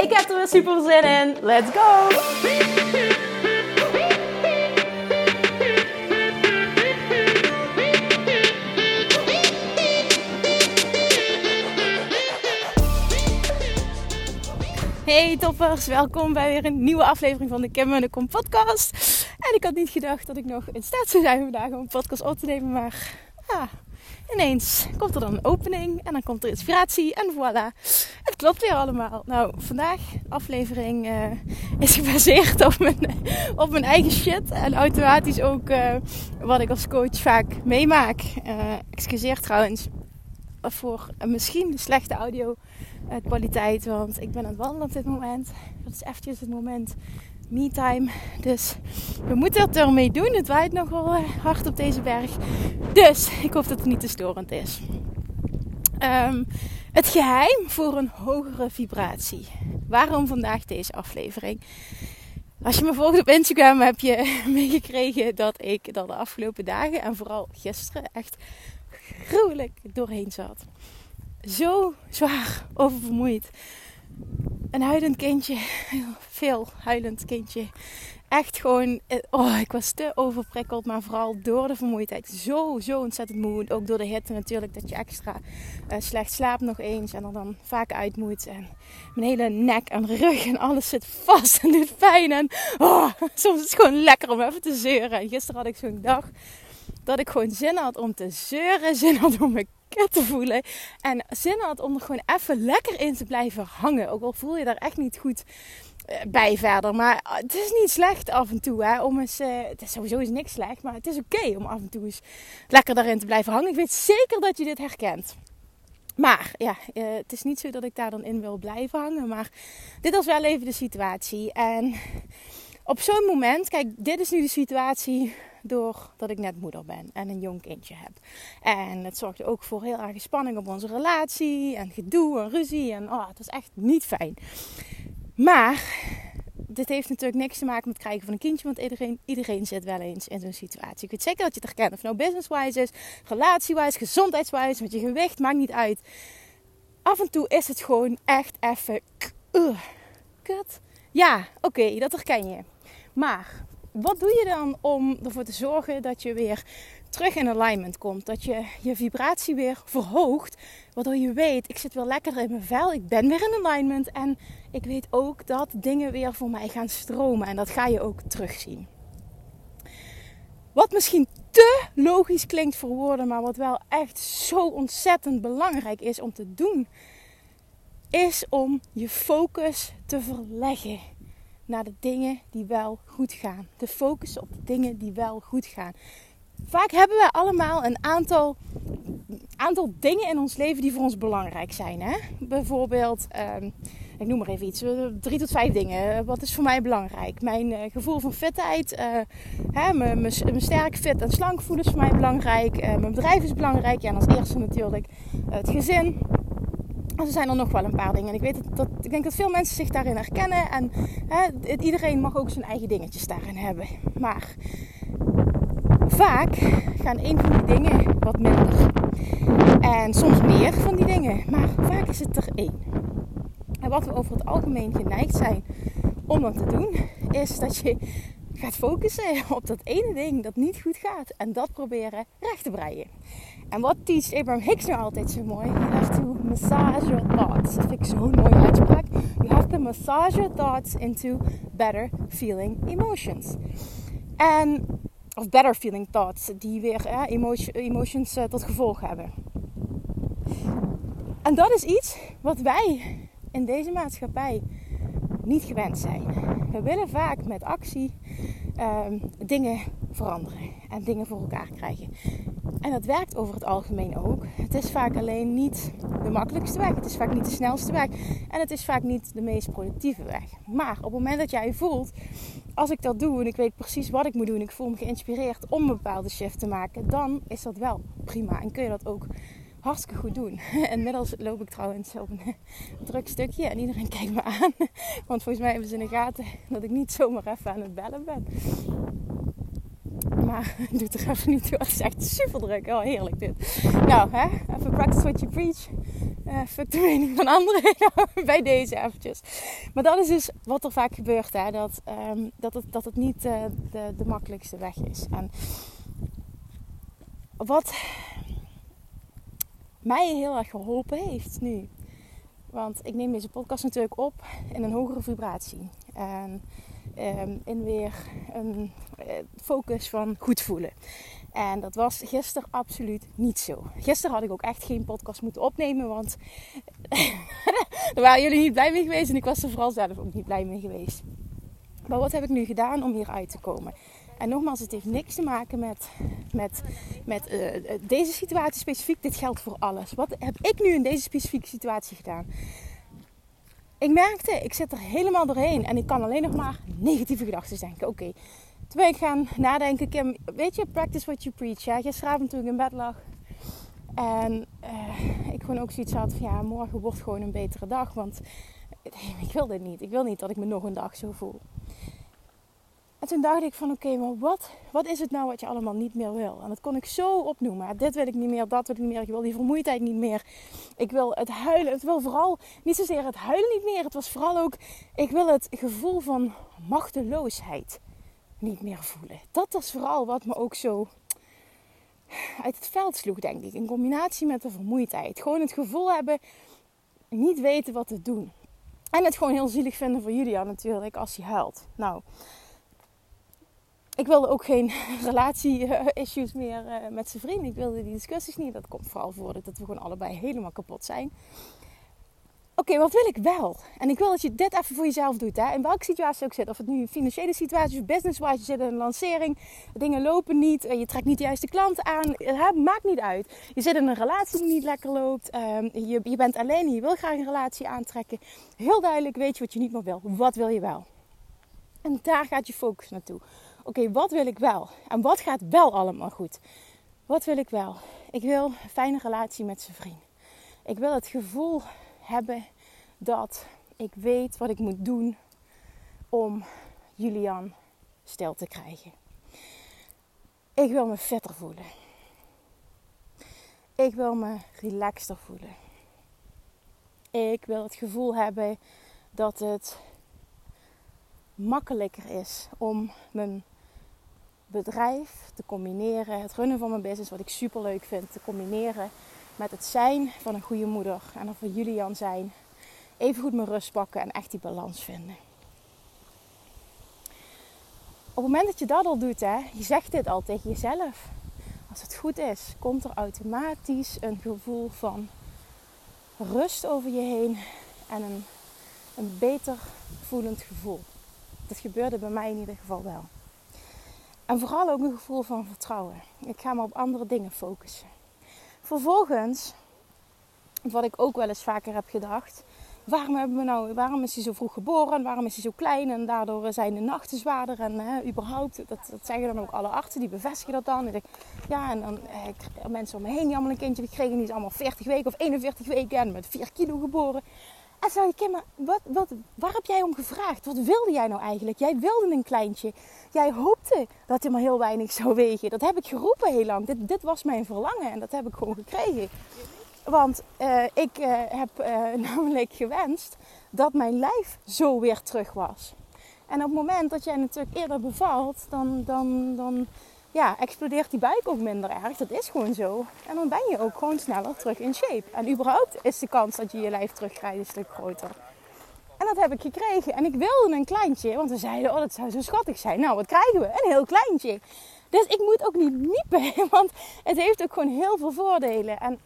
Ik heb er weer super zin in. Let's go! Hey toppers, welkom bij weer een nieuwe aflevering van de Kim en de Kom podcast. En ik had niet gedacht dat ik nog in staat zou zijn vandaag om een podcast op te nemen, maar ja, ineens komt er dan een opening en dan komt er inspiratie en voilà, het klopt weer allemaal. Nou, vandaag aflevering uh, is gebaseerd op mijn, op mijn eigen shit en automatisch ook uh, wat ik als coach vaak meemaak. Uh, excuseer trouwens voor misschien de slechte audio kwaliteit, want ik ben aan het wandelen op dit moment. Dat is eventjes het moment me-time. Dus we moeten het ermee doen. Het waait nogal hard op deze berg. Dus ik hoop dat het niet te storend is. Um, het geheim voor een hogere vibratie. Waarom vandaag deze aflevering? Als je me volgt op Instagram heb je meegekregen dat ik er de afgelopen dagen en vooral gisteren echt gruwelijk doorheen zat. Zo zwaar oververmoeid een huilend kindje. Veel huilend kindje. Echt gewoon, eh, oh, ik was te overprikkeld, maar vooral door de vermoeidheid. Zo, zo ontzettend moe. Ook door de hitte natuurlijk, dat je extra uh, slecht slaapt nog eens en er dan vaak uit moet. En mijn hele nek en rug en alles zit vast en doet pijn. En oh, soms is het gewoon lekker om even te zeuren. En gisteren had ik zo'n dag dat ik gewoon zin had om te zeuren, zin had om me kut te voelen. En zin had om er gewoon even lekker in te blijven hangen. Ook al voel je daar echt niet goed eh, bij verder. Maar het is niet slecht af en toe. Hè, om eens, uh, het is sowieso is niks slecht. Maar het is oké om af en toe eens lekker daarin te blijven hangen. Ik weet zeker dat je dit herkent. Maar ja, uh, het is niet zo dat ik daar dan in wil blijven hangen. Maar dit was wel even de situatie. En op zo'n moment, kijk, dit is nu de situatie doordat ik net moeder ben en een jong kindje heb. En het zorgde ook voor heel erg spanning op onze relatie en gedoe en ruzie. En oh, het was echt niet fijn. Maar dit heeft natuurlijk niks te maken met het krijgen van een kindje, want iedereen, iedereen zit wel eens in zo'n situatie. Ik weet zeker dat je het herkent, of nou business-wise is, relatie-wise, met je gewicht, maakt niet uit. Af en toe is het gewoon echt even kut. Ja, oké, dat herken je. Maar wat doe je dan om ervoor te zorgen dat je weer terug in alignment komt? Dat je je vibratie weer verhoogt. Waardoor je weet, ik zit weer lekker in mijn vel. Ik ben weer in alignment. En ik weet ook dat dingen weer voor mij gaan stromen. En dat ga je ook terugzien. Wat misschien te logisch klinkt voor woorden, maar wat wel echt zo ontzettend belangrijk is om te doen, is om je focus te verleggen naar de dingen die wel goed gaan. De focus op de dingen die wel goed gaan. Vaak hebben we allemaal een aantal, aantal dingen in ons leven die voor ons belangrijk zijn. Hè? Bijvoorbeeld, ehm, ik noem maar even iets, drie tot vijf dingen. Wat is voor mij belangrijk? Mijn uh, gevoel van fitheid, uh, hè, mijn, sterk, fit en slank voelen is voor mij belangrijk. Mijn bedrijf is belangrijk. Ja, en als eerste natuurlijk het gezin. Er zijn er nog wel een paar dingen. En ik, weet dat, dat, ik denk dat veel mensen zich daarin herkennen. En hè, iedereen mag ook zijn eigen dingetjes daarin hebben. Maar vaak gaan een van die dingen wat minder. En soms meer van die dingen. Maar vaak is het er één. En wat we over het algemeen geneigd zijn om dat te doen, is dat je gaat focussen op dat ene ding dat niet goed gaat. En dat proberen recht te breien. En wat teacht Abraham Hicks nu altijd zo mooi? You have to massage your thoughts. Dat vind ik zo'n mooie uitspraak. You have to massage your thoughts into better feeling emotions. En, of better feeling thoughts, die weer eh, emotions uh, tot gevolg hebben. En dat is iets wat wij in deze maatschappij niet gewend zijn. We willen vaak met actie um, dingen veranderen en dingen voor elkaar krijgen. En dat werkt over het algemeen ook. Het is vaak alleen niet de makkelijkste weg. Het is vaak niet de snelste weg. En het is vaak niet de meest productieve weg. Maar op het moment dat jij voelt, als ik dat doe en ik weet precies wat ik moet doen, ik voel me geïnspireerd om een bepaalde shift te maken, dan is dat wel prima. En kun je dat ook hartstikke goed doen. Inmiddels loop ik trouwens op een druk stukje en iedereen kijkt me aan. Want volgens mij hebben ze in de gaten dat ik niet zomaar even aan het bellen ben. Maar doet er even niet toe. Het is echt super druk. Oh, heerlijk dit. Nou, hè? even practice what you preach. Uh, fuck de mening van anderen bij deze eventjes. Maar dat is dus wat er vaak gebeurt. Hè? Dat, um, dat, het, dat het niet uh, de, de makkelijkste weg is. En wat mij heel erg geholpen heeft nu. Want ik neem deze podcast natuurlijk op in een hogere vibratie. En um, in weer een uh, focus van goed voelen. En dat was gisteren absoluut niet zo. Gisteren had ik ook echt geen podcast moeten opnemen, want daar waren jullie niet blij mee geweest en ik was er vooral zelf ook niet blij mee geweest. Maar wat heb ik nu gedaan om hier uit te komen? En nogmaals, het heeft niks te maken met, met, met uh, deze situatie specifiek. Dit geldt voor alles. Wat heb ik nu in deze specifieke situatie gedaan? ik merkte, ik zit er helemaal doorheen en ik kan alleen nog maar negatieve gedachten denken. Oké, toen ben ik gaan nadenken, weet je, practice what you preach. Ja? Gisteravond toen ik in bed lag en uh, ik gewoon ook zoiets had van ja, morgen wordt gewoon een betere dag. Want ik wil dit niet. Ik wil niet dat ik me nog een dag zo voel. En toen dacht ik van oké, maar wat, wat is het nou wat je allemaal niet meer wil? En dat kon ik zo opnoemen. Dit wil ik niet meer, dat wil ik niet meer. Ik wil die vermoeidheid niet meer. Ik wil het huilen. Het wil vooral niet zozeer het huilen niet meer. Het was vooral ook, ik wil het gevoel van machteloosheid niet meer voelen. Dat was vooral wat me ook zo uit het veld sloeg, denk ik. In combinatie met de vermoeidheid. Gewoon het gevoel hebben, niet weten wat te doen. En het gewoon heel zielig vinden voor Julia natuurlijk als hij huilt. Nou, ik wilde ook geen relatie-issues meer uh, met zijn vriend. Ik wilde die discussies niet. Dat komt vooral voor dat we gewoon allebei helemaal kapot zijn. Oké, wat wil ik wel? En ik wil dat je dit even voor jezelf doet. Hè? In welke situatie ook zit. Of het nu een financiële situatie of business-wise. Je zit in een lancering. Dingen lopen niet. Je trekt niet de juiste klanten aan. Het maakt niet uit. Je zit in een relatie die niet lekker loopt. Ehm, je bent alleen en je wil graag een relatie aantrekken. Heel duidelijk weet je wat je niet meer wil. Wat wil je wel? En daar gaat je focus naartoe oké, wat wil ik wel? En wat gaat wel allemaal goed? Wat wil ik wel? Ik wil een fijne relatie met zijn vriend. Ik wil het gevoel hebben dat ik weet wat ik moet doen om Julian stil te krijgen. Ik wil me fitter voelen. Ik wil me relaxter voelen. Ik wil het gevoel hebben dat het makkelijker is om mijn bedrijf te combineren, het runnen van mijn business, wat ik super leuk vind, te combineren met het zijn van een goede moeder en dan voor Julian zijn. Even goed mijn rust pakken en echt die balans vinden. Op het moment dat je dat al doet, hè, je zegt dit al tegen jezelf. Als het goed is, komt er automatisch een gevoel van rust over je heen en een, een beter voelend gevoel. Dat gebeurde bij mij in ieder geval wel. En vooral ook een gevoel van vertrouwen. Ik ga me op andere dingen focussen. Vervolgens, wat ik ook wel eens vaker heb gedacht. Waarom, hebben we nou, waarom is hij zo vroeg geboren? Waarom is hij zo klein? En daardoor zijn de nachten zwaarder. En hè, überhaupt, dat, dat zeggen dan ook alle artsen, die bevestigen dat dan. En ik, ja, en dan eh, mensen om me heen die allemaal een kindje gekregen. Die is allemaal 40 weken of 41 weken en met 4 kilo geboren. En zei ik, maar wat, wat, waar heb jij om gevraagd? Wat wilde jij nou eigenlijk? Jij wilde een kleintje. Jij hoopte dat hij maar heel weinig zou wegen. Dat heb ik geroepen heel lang. Dit, dit was mijn verlangen en dat heb ik gewoon gekregen. Want uh, ik uh, heb uh, namelijk gewenst dat mijn lijf zo weer terug was. En op het moment dat jij natuurlijk eerder bevalt, dan, dan, dan ja, explodeert die buik ook minder erg. Dat is gewoon zo. En dan ben je ook gewoon sneller terug in shape. En überhaupt is de kans dat je je lijf terugkrijgt een stuk groter. En dat heb ik gekregen. En ik wilde een kleintje, want we zeiden, oh dat zou zo schattig zijn. Nou, wat krijgen we? Een heel kleintje. Dus ik moet ook niet niepen, want het heeft ook gewoon heel veel voordelen. En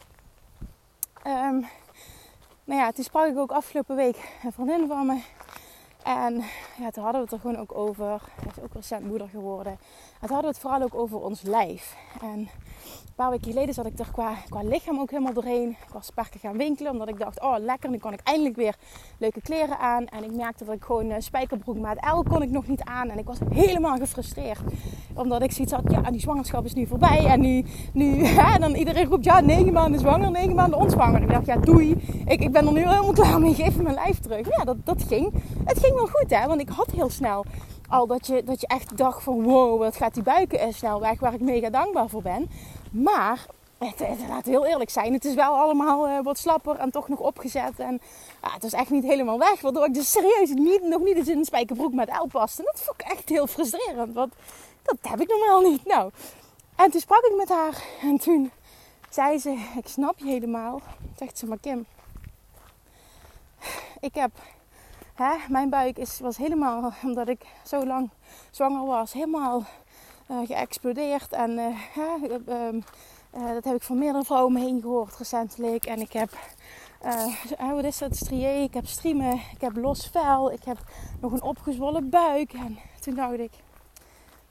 um, nou ja, toen sprak ik ook afgelopen week een vriendin van me. En ja, toen hadden we het er gewoon ook over. Hij is ook recent moeder geworden. En toen hadden we het vooral ook over ons lijf. En een paar weken geleden zat ik er qua, qua lichaam ook helemaal doorheen. Ik was parken gaan winkelen. Omdat ik dacht, oh lekker, nu kan ik eindelijk weer leuke kleren aan. En ik merkte dat ik gewoon uh, spijkerbroek maat L kon ik nog niet aan. En ik was helemaal gefrustreerd. Omdat ik zoiets had, ja, die zwangerschap is nu voorbij. En nu, nu en dan iedereen roept, ja, negen maanden zwanger, negen maanden onzwanger. Ik dacht, ja, doei. Ik, ik ben er nu helemaal klaar mee. Geef mijn lijf terug. Ja, dat, dat ging. Het ging wel goed, hè. Want ik had heel snel al dat je, dat je echt dacht van wow, wat gaat die buiken snel weg, waar ik mega dankbaar voor ben. Maar het, het, laat heel eerlijk zijn, het is wel allemaal uh, wat slapper en toch nog opgezet. En ja, het is echt niet helemaal weg, waardoor ik dus serieus niet, nog niet eens in een spijkerbroek met L paste. En dat vond ik echt heel frustrerend, want dat heb ik normaal niet. Nou, en toen sprak ik met haar en toen zei ze, ik snap je helemaal. Zegt ze, maar Kim, ik heb hè, mijn buik is, was helemaal, omdat ik zo lang zwanger was, helemaal uh, geëxplodeerd. En uh, uh, dat heb ik van meerdere vrouwen heen gehoord recentelijk. En ik heb, wat is dat, strié, ik heb striemen, ik heb los vel, ik heb nog een opgezwollen buik. En toen dacht ik,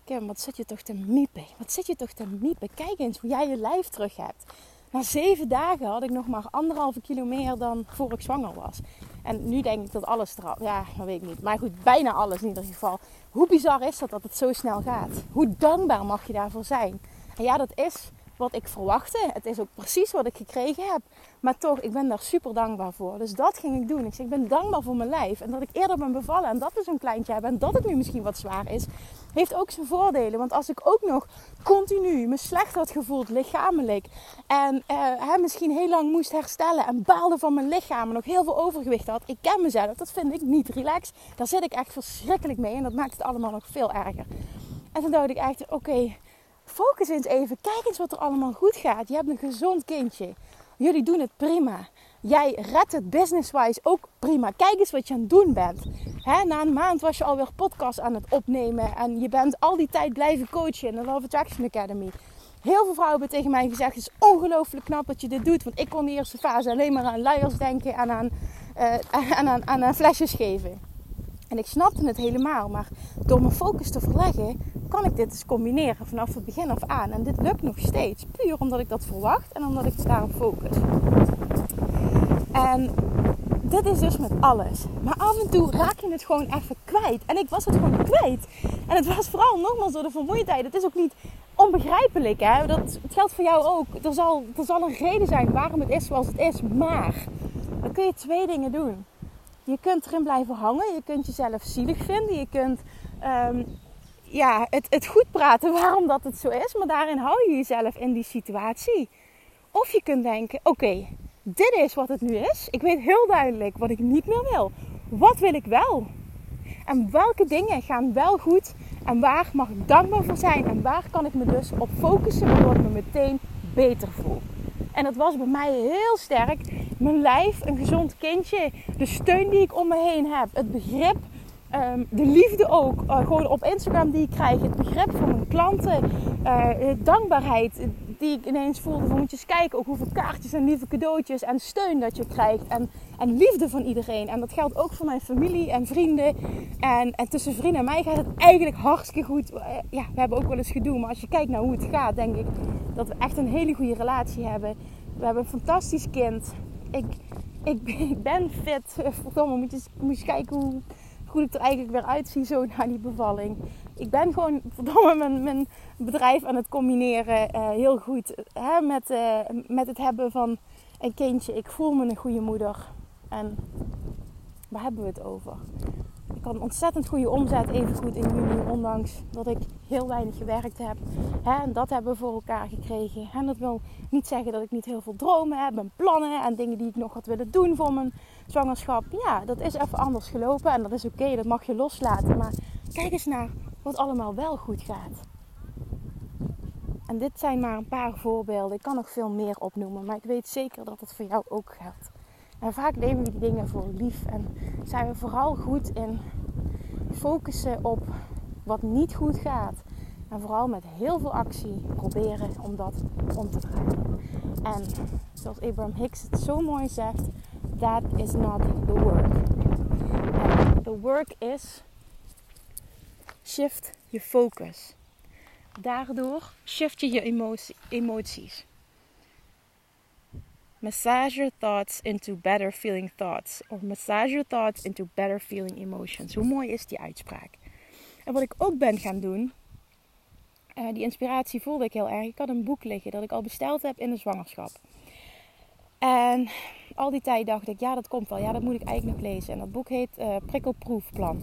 Kim, wat zit je toch te miepen? Wat zit je toch te miepen? Kijk eens hoe jij je lijf terug hebt. Na zeven dagen had ik nog maar anderhalve kilo meer dan voor ik zwanger was. En nu denk ik dat alles eraf. Ja, dat weet ik niet. Maar goed, bijna alles in ieder geval. Hoe bizar is dat dat het zo snel gaat? Hoe dankbaar mag je daarvoor zijn? En ja, dat is wat ik verwachtte. Het is ook precies wat ik gekregen heb. Maar toch, ik ben daar super dankbaar voor. Dus dat ging ik doen. Ik zeg, ik ben dankbaar voor mijn lijf. En dat ik eerder ben bevallen en dat we zo'n kleintje hebben. En dat het nu misschien wat zwaar is. Heeft ook zijn voordelen. Want als ik ook nog continu me slecht had gevoeld lichamelijk. En eh, misschien heel lang moest herstellen. En baalde van mijn lichaam. En nog heel veel overgewicht had. Ik ken mezelf. Dat vind ik niet relaxed. Daar zit ik echt verschrikkelijk mee. En dat maakt het allemaal nog veel erger. En toen dacht ik echt, oké focus eens even. Kijk eens wat er allemaal goed gaat. Je hebt een gezond kindje. Jullie doen het prima. Jij redt het business-wise ook prima. Kijk eens wat je aan het doen bent. na een maand was je alweer podcast aan het opnemen. En je bent al die tijd blijven coachen in de Love Attraction Academy. Heel veel vrouwen hebben tegen mij gezegd: Het is ongelooflijk knap dat je dit doet. Want ik kon de eerste fase alleen maar aan luiers denken en aan, aan, aan, aan, aan flesjes geven. En ik snapte het helemaal, maar door mijn focus te verleggen, kan ik dit dus combineren vanaf het begin af aan. En dit lukt nog steeds, puur omdat ik dat verwacht en omdat ik daarop focus. En dit is dus met alles. Maar af en toe raak je het gewoon even kwijt. En ik was het gewoon kwijt. En het was vooral nogmaals door de vermoeidheid. Het is ook niet onbegrijpelijk. Hè? Dat, het geldt voor jou ook. Er zal, er zal een reden zijn waarom het is zoals het is. Maar dan kun je twee dingen doen. Je kunt erin blijven hangen. Je kunt jezelf zielig vinden. Je kunt um, ja, het, het goed praten waarom dat het zo is. Maar daarin hou je jezelf in die situatie. Of je kunt denken: oké, dit is wat het nu is. Ik weet heel duidelijk wat ik niet meer wil. Wat wil ik wel? En welke dingen gaan wel goed? En waar mag ik dankbaar voor zijn? En waar kan ik me dus op focussen waardoor ik me meteen beter voel? En dat was bij mij heel sterk. Mijn lijf, een gezond kindje, de steun die ik om me heen heb, het begrip, ehm, de liefde ook, uh, gewoon op Instagram die ik krijg, het begrip van mijn klanten, uh, dankbaarheid die ik ineens voelde van moet je eens kijken ook hoeveel kaartjes en lieve cadeautjes en steun dat je krijgt en, en liefde van iedereen. En dat geldt ook voor mijn familie en vrienden. En, en tussen vrienden en mij gaat het eigenlijk hartstikke goed. Eh, ja, we hebben ook wel eens gedoe, maar als je kijkt naar hoe het gaat, denk ik dat we echt een hele goede relatie hebben. We hebben een fantastisch kind. Ik, ik, ben fit. Verdomme, moet je, moet kijken hoe goed ik er eigenlijk weer uitzie zo na die bevalling. Ik ben gewoon verdomme mijn, mijn bedrijf aan het combineren uh, heel goed hè, met, uh, met het hebben van een kindje. Ik voel me een goede moeder. En waar hebben we het over? Ik had een ontzettend goede omzet, even goed in juni, ondanks dat ik heel weinig gewerkt heb. Hè, en dat hebben we voor elkaar gekregen. En dat wil niet zeggen dat ik niet heel veel dromen heb en plannen en dingen die ik nog had willen doen voor mijn zwangerschap. Ja, dat is even anders gelopen en dat is oké, dat mag je loslaten. Maar kijk eens naar wat allemaal wel goed gaat. En dit zijn maar een paar voorbeelden. Ik kan nog veel meer opnoemen, maar ik weet zeker dat het voor jou ook geldt. En vaak nemen we die dingen voor lief en zijn we vooral goed in focussen op wat niet goed gaat. En vooral met heel veel actie proberen om dat om te draaien. En zoals Abraham Hicks het zo mooi zegt, that is not the work. The work is shift je focus. Daardoor shift je je emotie, emoties. Massage your thoughts into better feeling thoughts. Of massage your thoughts into better feeling emotions. Hoe mooi is die uitspraak? En wat ik ook ben gaan doen, uh, die inspiratie voelde ik heel erg. Ik had een boek liggen dat ik al besteld heb in de zwangerschap. En al die tijd dacht ik, ja dat komt wel, ja dat moet ik eigenlijk nog lezen. En dat boek heet uh, Prikkelproefplan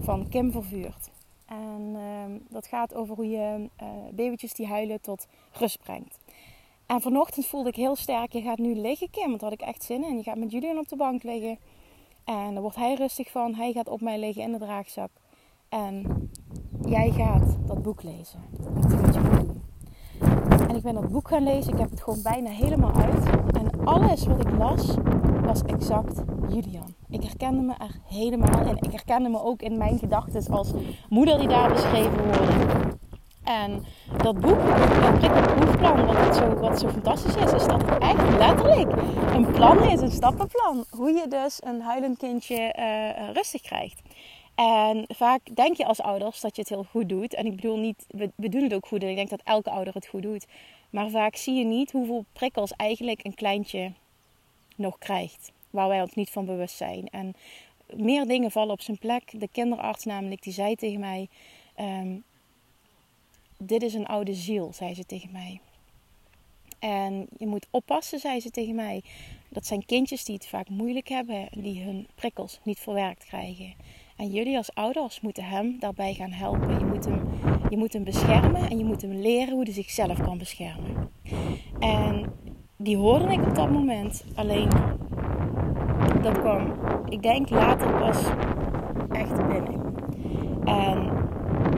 van Kim Vervuurt. En uh, dat gaat over hoe je uh, babytjes die huilen tot rust brengt. En vanochtend voelde ik heel sterk, je gaat nu liggen Kim, want daar had ik echt zin in. Je gaat met Julian op de bank liggen. En dan wordt hij rustig van, hij gaat op mij liggen in de draagzak. En jij gaat dat boek lezen. En ik ben dat boek gaan lezen. Ik heb het gewoon bijna helemaal uit. En alles wat ik las, was exact Julian. Ik herkende me er helemaal in. Ik herkende me ook in mijn gedachten als moeder die daar beschreven worden. En dat boek, dat prikkelproefplan, wat zo, wat zo fantastisch is, is dat het echt letterlijk een plan is, een stappenplan. Hoe je dus een huilend kindje uh, rustig krijgt. En vaak denk je als ouders dat je het heel goed doet. En ik bedoel niet, we, we doen het ook goed. En ik denk dat elke ouder het goed doet. Maar vaak zie je niet hoeveel prikkels eigenlijk een kleintje nog krijgt. Waar wij ons niet van bewust zijn. En meer dingen vallen op zijn plek. De kinderarts namelijk, die zei tegen mij... Um, dit is een oude ziel, zei ze tegen mij. En je moet oppassen, zei ze tegen mij. Dat zijn kindjes die het vaak moeilijk hebben. Die hun prikkels niet verwerkt krijgen. En jullie als ouders moeten hem daarbij gaan helpen. Je moet hem, je moet hem beschermen en je moet hem leren hoe hij zichzelf kan beschermen. En die hoorde ik op dat moment. Alleen dat kwam, ik denk later pas echt binnen. En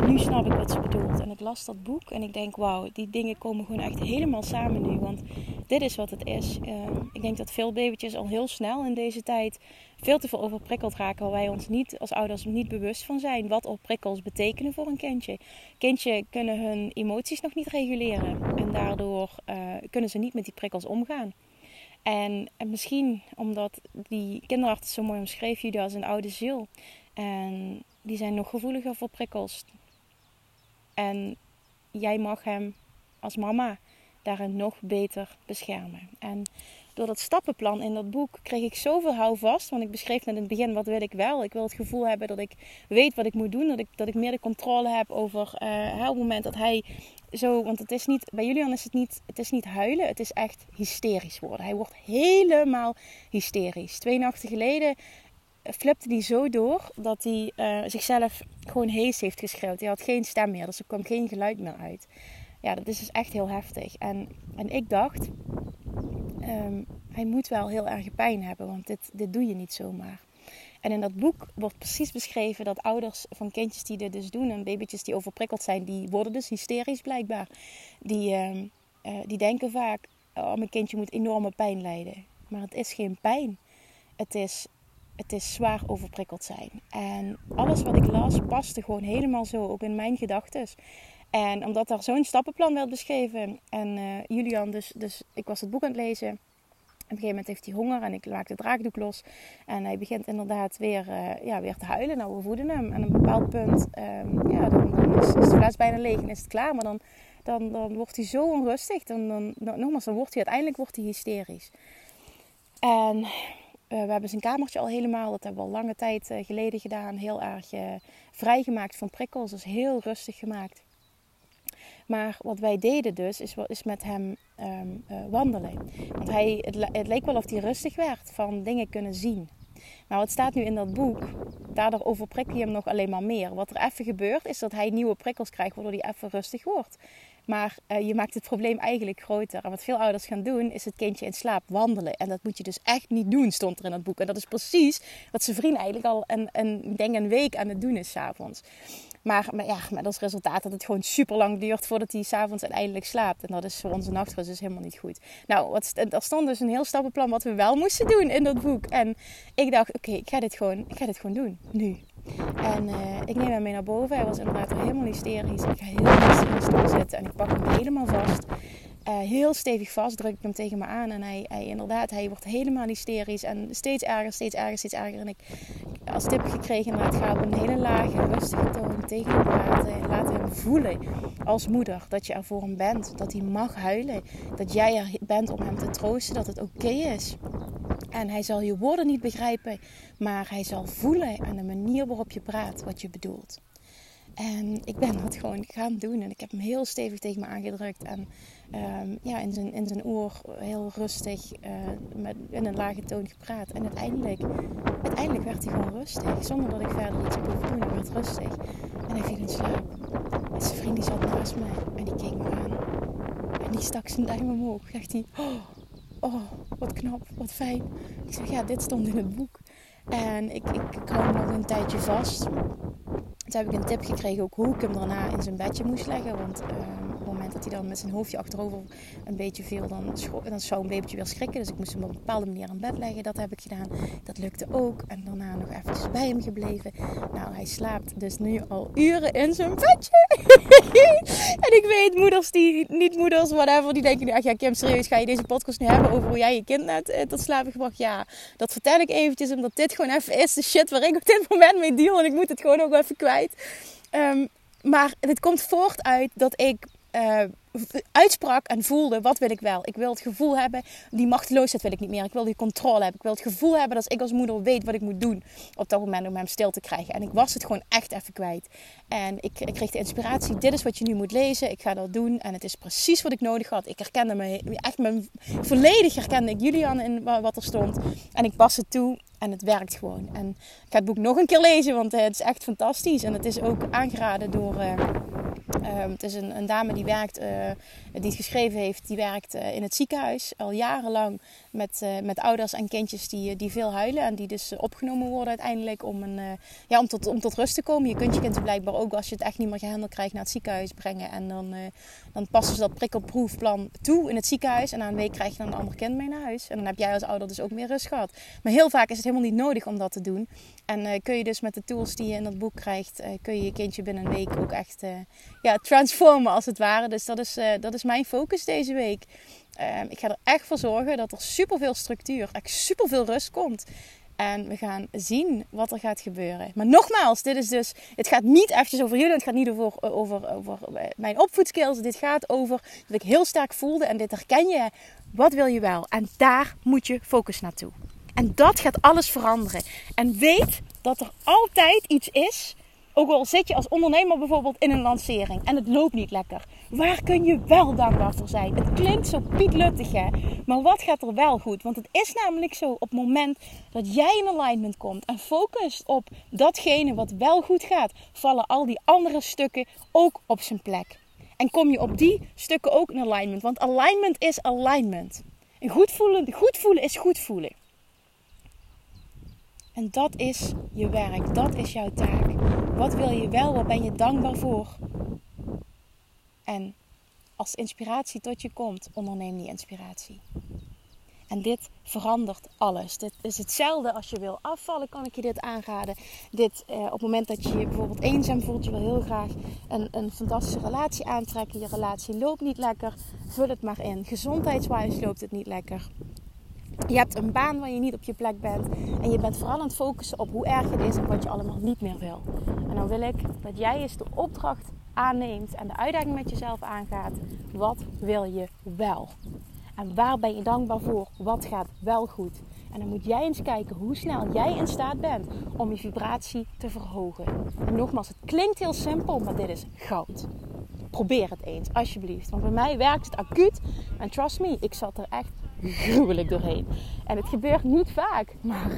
nu snap ik wat ze bedoelt. En ik las dat boek en ik denk, wauw, die dingen komen gewoon echt helemaal samen nu. Want dit is wat het is. Uh, ik denk dat veel babytjes al heel snel in deze tijd veel te veel overprikkeld raken. Waar wij ons niet als ouders niet bewust van zijn. Wat al prikkels betekenen voor een kindje. Kindje kunnen hun emoties nog niet reguleren. En daardoor uh, kunnen ze niet met die prikkels omgaan. En, en, misschien omdat die kinderarts zo mooi omschreef, als een oude ziel. En die zijn nog gevoeliger voor prikkels. En jij mag hem als mama daarin nog beter beschermen. En door dat stappenplan in dat boek kreeg ik zoveel houvast. Want ik beschreef net in het begin, wat wil ik wel? Ik wil het gevoel hebben dat ik weet wat ik moet doen. Dat ik, dat ik meer de controle heb over uh, het moment dat hij zo... Want het is niet, bij Julian is het niet, het is niet huilen. Het is echt hysterisch worden. Hij wordt helemaal hysterisch. Twee nachten geleden flipte hij zo door dat hij uh, zichzelf gewoon hees heeft geschreeuwd. Hij had geen stem meer, dus er kwam geen geluid meer uit. Ja, dat is dus echt heel heftig. En, en ik dacht, um, hij moet wel heel erg pijn hebben, want dit, dit doe je niet zomaar. En in dat boek wordt precies beschreven dat ouders van kindjes die dit dus doen en babytjes die overprikkeld zijn, die worden dus hysterisch blijkbaar. Die, uh, uh, die denken vaak, oh mijn kindje moet enorme pijn lijden. Maar het is geen pijn. Het is het is zwaar overprikkeld zijn. En alles wat ik las paste gewoon helemaal zo, ook in mijn gedachten. En omdat daar zo'n stappenplan werd beschreven. En uh, Julian, dus, dus ik was het boek aan het lezen. Op een gegeven moment heeft hij honger en ik maak de draakdoek los. En hij begint inderdaad weer, uh, ja, weer te huilen. Nou, we voeden hem. En op een bepaald punt, um, ja, dan, dan is, is, de fles bijna leeg en is het klaar. Maar dan, dan, dan wordt hij zo onrustig. Dan, dan, nogmaals, dan wordt hij uiteindelijk wordt hij hysterisch. En uh, we hebben zijn kamertje al helemaal, dat hebben we al lange tijd uh, geleden gedaan, heel erg uh, vrijgemaakt van prikkels. Dus heel rustig gemaakt. Maar wat wij deden dus, is, is met hem um, wandelen. Want hij, het, leek wel of hij rustig werd van dingen kunnen zien. Maar wat staat nu in dat boek, daardoor overprik je hem nog alleen maar meer. Wat er even gebeurt, is dat hij nieuwe prikkels krijgt, waardoor hij even rustig wordt. Maar uh, je maakt het probleem eigenlijk groter. En wat veel ouders gaan doen, is het kindje in slaap wandelen. En dat moet je dus echt niet doen, stond er in dat boek. En dat is precies wat zijn vriend eigenlijk al een, een, denk een week aan het doen is s'avonds. Maar, maar ja, met als resultaat dat het gewoon super lang duurt voordat hij s'avonds uiteindelijk slaapt. En dat is voor onze nachtrust dus helemaal niet goed. Nou, wat, er stond dus een heel stappenplan wat we wel moesten doen in dat boek. En ik dacht, oké, ik ga dit gewoon, ik ga dit gewoon doen. Nu. En uh, ik neem hem mee naar boven. Hij was inderdaad helemaal hysterisch. Ik ga heel rustig in zitten en ik pak hem helemaal vast. uh, heel stevig vast, druk ik hem tegen me aan. En hij, hij, inderdaad, hij wordt helemaal hysterisch. En steeds erger, steeds erger, steeds erger. En ik als tip gekregen, inderdaad, ga op een hele lage, rustige toon tegen hem praten. Laat hem voelen als moeder dat je er voor hem bent. Dat hij mag huilen. Dat jij er bent om hem te troosten. Dat het oké is. En hij zal je woorden niet begrijpen, maar hij zal voelen aan de manier waarop je praat wat je bedoelt. En ik ben dat gewoon gaan doen. En ik heb hem heel stevig tegen me aangedrukt. En ehm, ja, in, zijn, in zijn oor heel rustig uh, met, in een lage toon gepraat. En uiteindelijk, uiteindelijk werd hij gewoon rustig. Zonder dat ik verder iets heb hoeven doen. Hij werd rustig. En hij viel in slaap. En zijn vriend die zat naast mij. En die keek me aan. En die stak zijn duim omhoog. Zegt hij, oh, oh, wat knap, wat fijn. Ik zeg, ja, dit stond in het boek. En ik, ik, ik hou nog een tijdje vast. Toen heb ik een tip gekregen ook hoe ik hem daarna in zijn bedje moest leggen. Want moment dat hij dan met zijn hoofdje achterover een beetje viel, dan, dan zou een babytje weer schrikken. Dus ik moest hem op een bepaalde manier in bed leggen. Dat heb ik gedaan. Dat lukte ook. En daarna nog eventjes bij hem gebleven. Nou, hij slaapt dus nu al uren in zijn bedje. en ik weet, moeders die, niet moeders, whatever, die denken nu, ach ja Kim, serieus, ga je deze podcast nu hebben over hoe jij je kind net uh, tot slapen gebracht? Ja, dat vertel ik eventjes, omdat dit gewoon even is de shit waar ik op dit moment mee deal. En ik moet het gewoon ook even kwijt. Ehm, maar het komt voort uit dat ik uh, uitsprak en voelde, wat wil ik wel? Ik wil het gevoel hebben, die machteloosheid wil ik niet meer. Ik wil die controle hebben. Ik wil het gevoel hebben dat ik als moeder weet wat ik moet doen op dat moment om hem stil te krijgen. En ik was het gewoon echt even kwijt. En ik, ik kreeg de inspiratie, dit is wat je nu moet lezen. Ik ga dat doen en het is precies wat ik nodig had. Ik herkende me, echt mijn, volledig herkende ik Julian in wat er stond. En ik pas het toe en het werkt gewoon. En ik ga het boek nog een keer lezen, want het is echt fantastisch. En het is ook aangeraden door... Uh, het is een, een, dame die werkt, uh, die het geschreven heeft, die werkt in het ziekenhuis al jarenlang met, uh, met ouders en kindjes die, die veel huilen. En die dus opgenomen worden uiteindelijk om, een, ja, om, tot, om tot rust te komen. Je kunt je kind blijkbaar ook als je het echt niet meer gehandeld krijgt naar het ziekenhuis brengen. En dan, dan passen ze dat prikkelproefplan toe in het ziekenhuis. En na een week krijg je dan een ander kind mee naar huis. En dan heb jij als ouder dus ook meer rust gehad. Maar heel vaak is het helemaal niet nodig om dat te doen. En kun je dus met de tools die je in dat boek krijgt, kun je je kindje binnen een week ook echt ja, transformen als het ware. Dus dat is, dat is mijn focus deze week. Uh, ik ga er echt voor zorgen dat er superveel structuur, echt superveel rust komt. En we gaan zien wat er gaat gebeuren. Maar nogmaals, dit is dus, het gaat niet eventjes over jullie. Het gaat niet over, over, over mijn opvoedskills. Dit gaat over dat ik heel sterk voelde. En dit herken je. Wat wil je wel? En daar moet je focus naartoe. En dat gaat alles veranderen. En weet dat er altijd iets is ook al zit je als ondernemer bijvoorbeeld in een lancering en het loopt niet lekker. Waar kun je wel dankbaar voor zijn? Het klinkt zo pietluttig hè. Maar wat gaat er wel goed? Want het is namelijk zo op het moment dat jij in alignment komt en focust op datgene wat wel goed gaat, vallen al die andere stukken ook op zijn plek. En kom je op die stukken ook in alignment. Want alignment is alignment. En goed voelen, goed voelen is goed voelen. En dat is je werk, dat is jouw taak. Wat wil je wel, wat ben je dankbaar voor? En als inspiratie tot je komt, onderneem die inspiratie. En dit verandert alles. Dit is hetzelfde als je wil afvallen, kan ik je dit aanraden. Dit, eh, op het moment dat je je bijvoorbeeld eenzaam voelt, je wil heel graag een, een fantastische relatie aantrekken. Je relatie loopt niet lekker, vul het maar in. Gezondheidswijs loopt het niet lekker. Je hebt een baan waar je niet op je plek bent. En je bent vooral aan het focussen op hoe erg het is en wat je allemaal niet meer wil. En dan wil ik dat jij eens de opdracht aanneemt en de uitdaging met jezelf aangaat. Wat wil je wel? En waar ben je dankbaar voor? Wat gaat wel goed? En dan moet jij eens kijken hoe snel jij in staat bent om je vibratie te verhogen. En nogmaals, het klinkt heel simpel, maar dit is goud. Probeer het eens, alsjeblieft. Want bij mij werkt het acuut. En trust me, ik zat er echt gruwelijk doorheen. En het gebeurt niet vaak, maar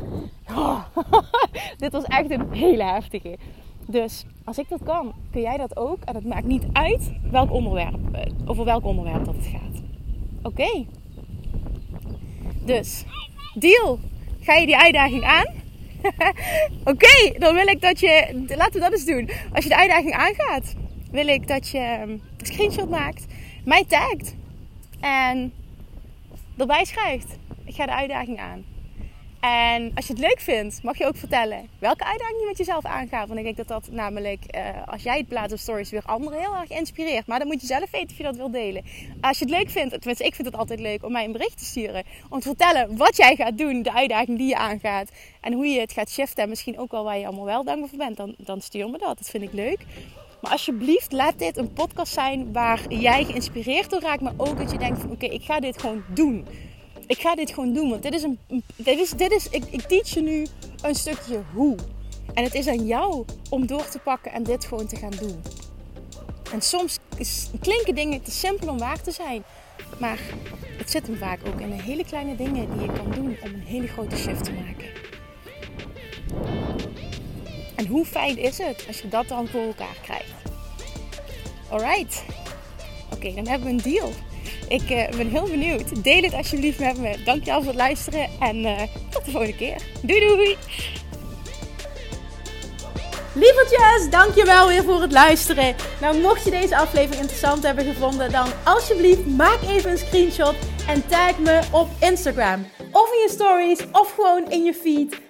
oh, dit was echt een hele heftige. Dus als ik dat kan, kun jij dat ook. En het maakt niet uit welk onderwerp, eh, over welk onderwerp dat het gaat. Oké. Dus, deal. Ga je die uitdaging aan? Oké, dan wil ik dat je. Laten we dat eens doen. Als je de uitdaging aangaat, wil ik dat je een screenshot maakt, mij tagt. En erbij schrijft. Ik ga de uitdaging aan. En als je het leuk vindt, mag je ook vertellen welke uitdaging je met jezelf aangaat. Want ik denk dat dat namelijk, uh, als jij het plaatst op stories, weer anderen heel erg inspireert. Maar dan moet je zelf weten of je dat wil delen. Als je het leuk vindt, tenminste ik vind het altijd leuk om mij een bericht te sturen. Om te vertellen wat jij gaat doen, de uitdaging die je aangaat. En hoe je het gaat shiften. En misschien ook wel waar je allemaal wel dankbaar voor bent. Dan, dan stuur me dat, dat vind ik leuk. Maar alsjeblieft, laat dit een podcast zijn waar jij geïnspireerd door raakt. Maar ook dat je denkt van oké, ik ga dit gewoon doen ik ga dit gewoon doen. Want dit is een. Dit is, dit is, ik, ik teach je nu een stukje hoe. En het is aan jou om door te pakken en dit gewoon te gaan doen. En soms klinken dingen te simpel om waar te zijn. Maar het zit hem vaak ook in de hele kleine dingen die je kan doen om een hele grote shift te maken. En hoe fijn is het als je dat dan voor elkaar krijgt? Alright. Oké, dan hebben we een deal. Ik uh, ben heel benieuwd. Deel het alsjeblieft met me. Dankjewel voor het luisteren en uh, tot de volgende keer. Doei doei! Lievertjes, dankjewel weer voor het luisteren. Nou, mocht je deze aflevering interessant hebben gevonden, dan alsjeblieft maak even een screenshot en tag me op Instagram. Of in je stories, of gewoon in je feed.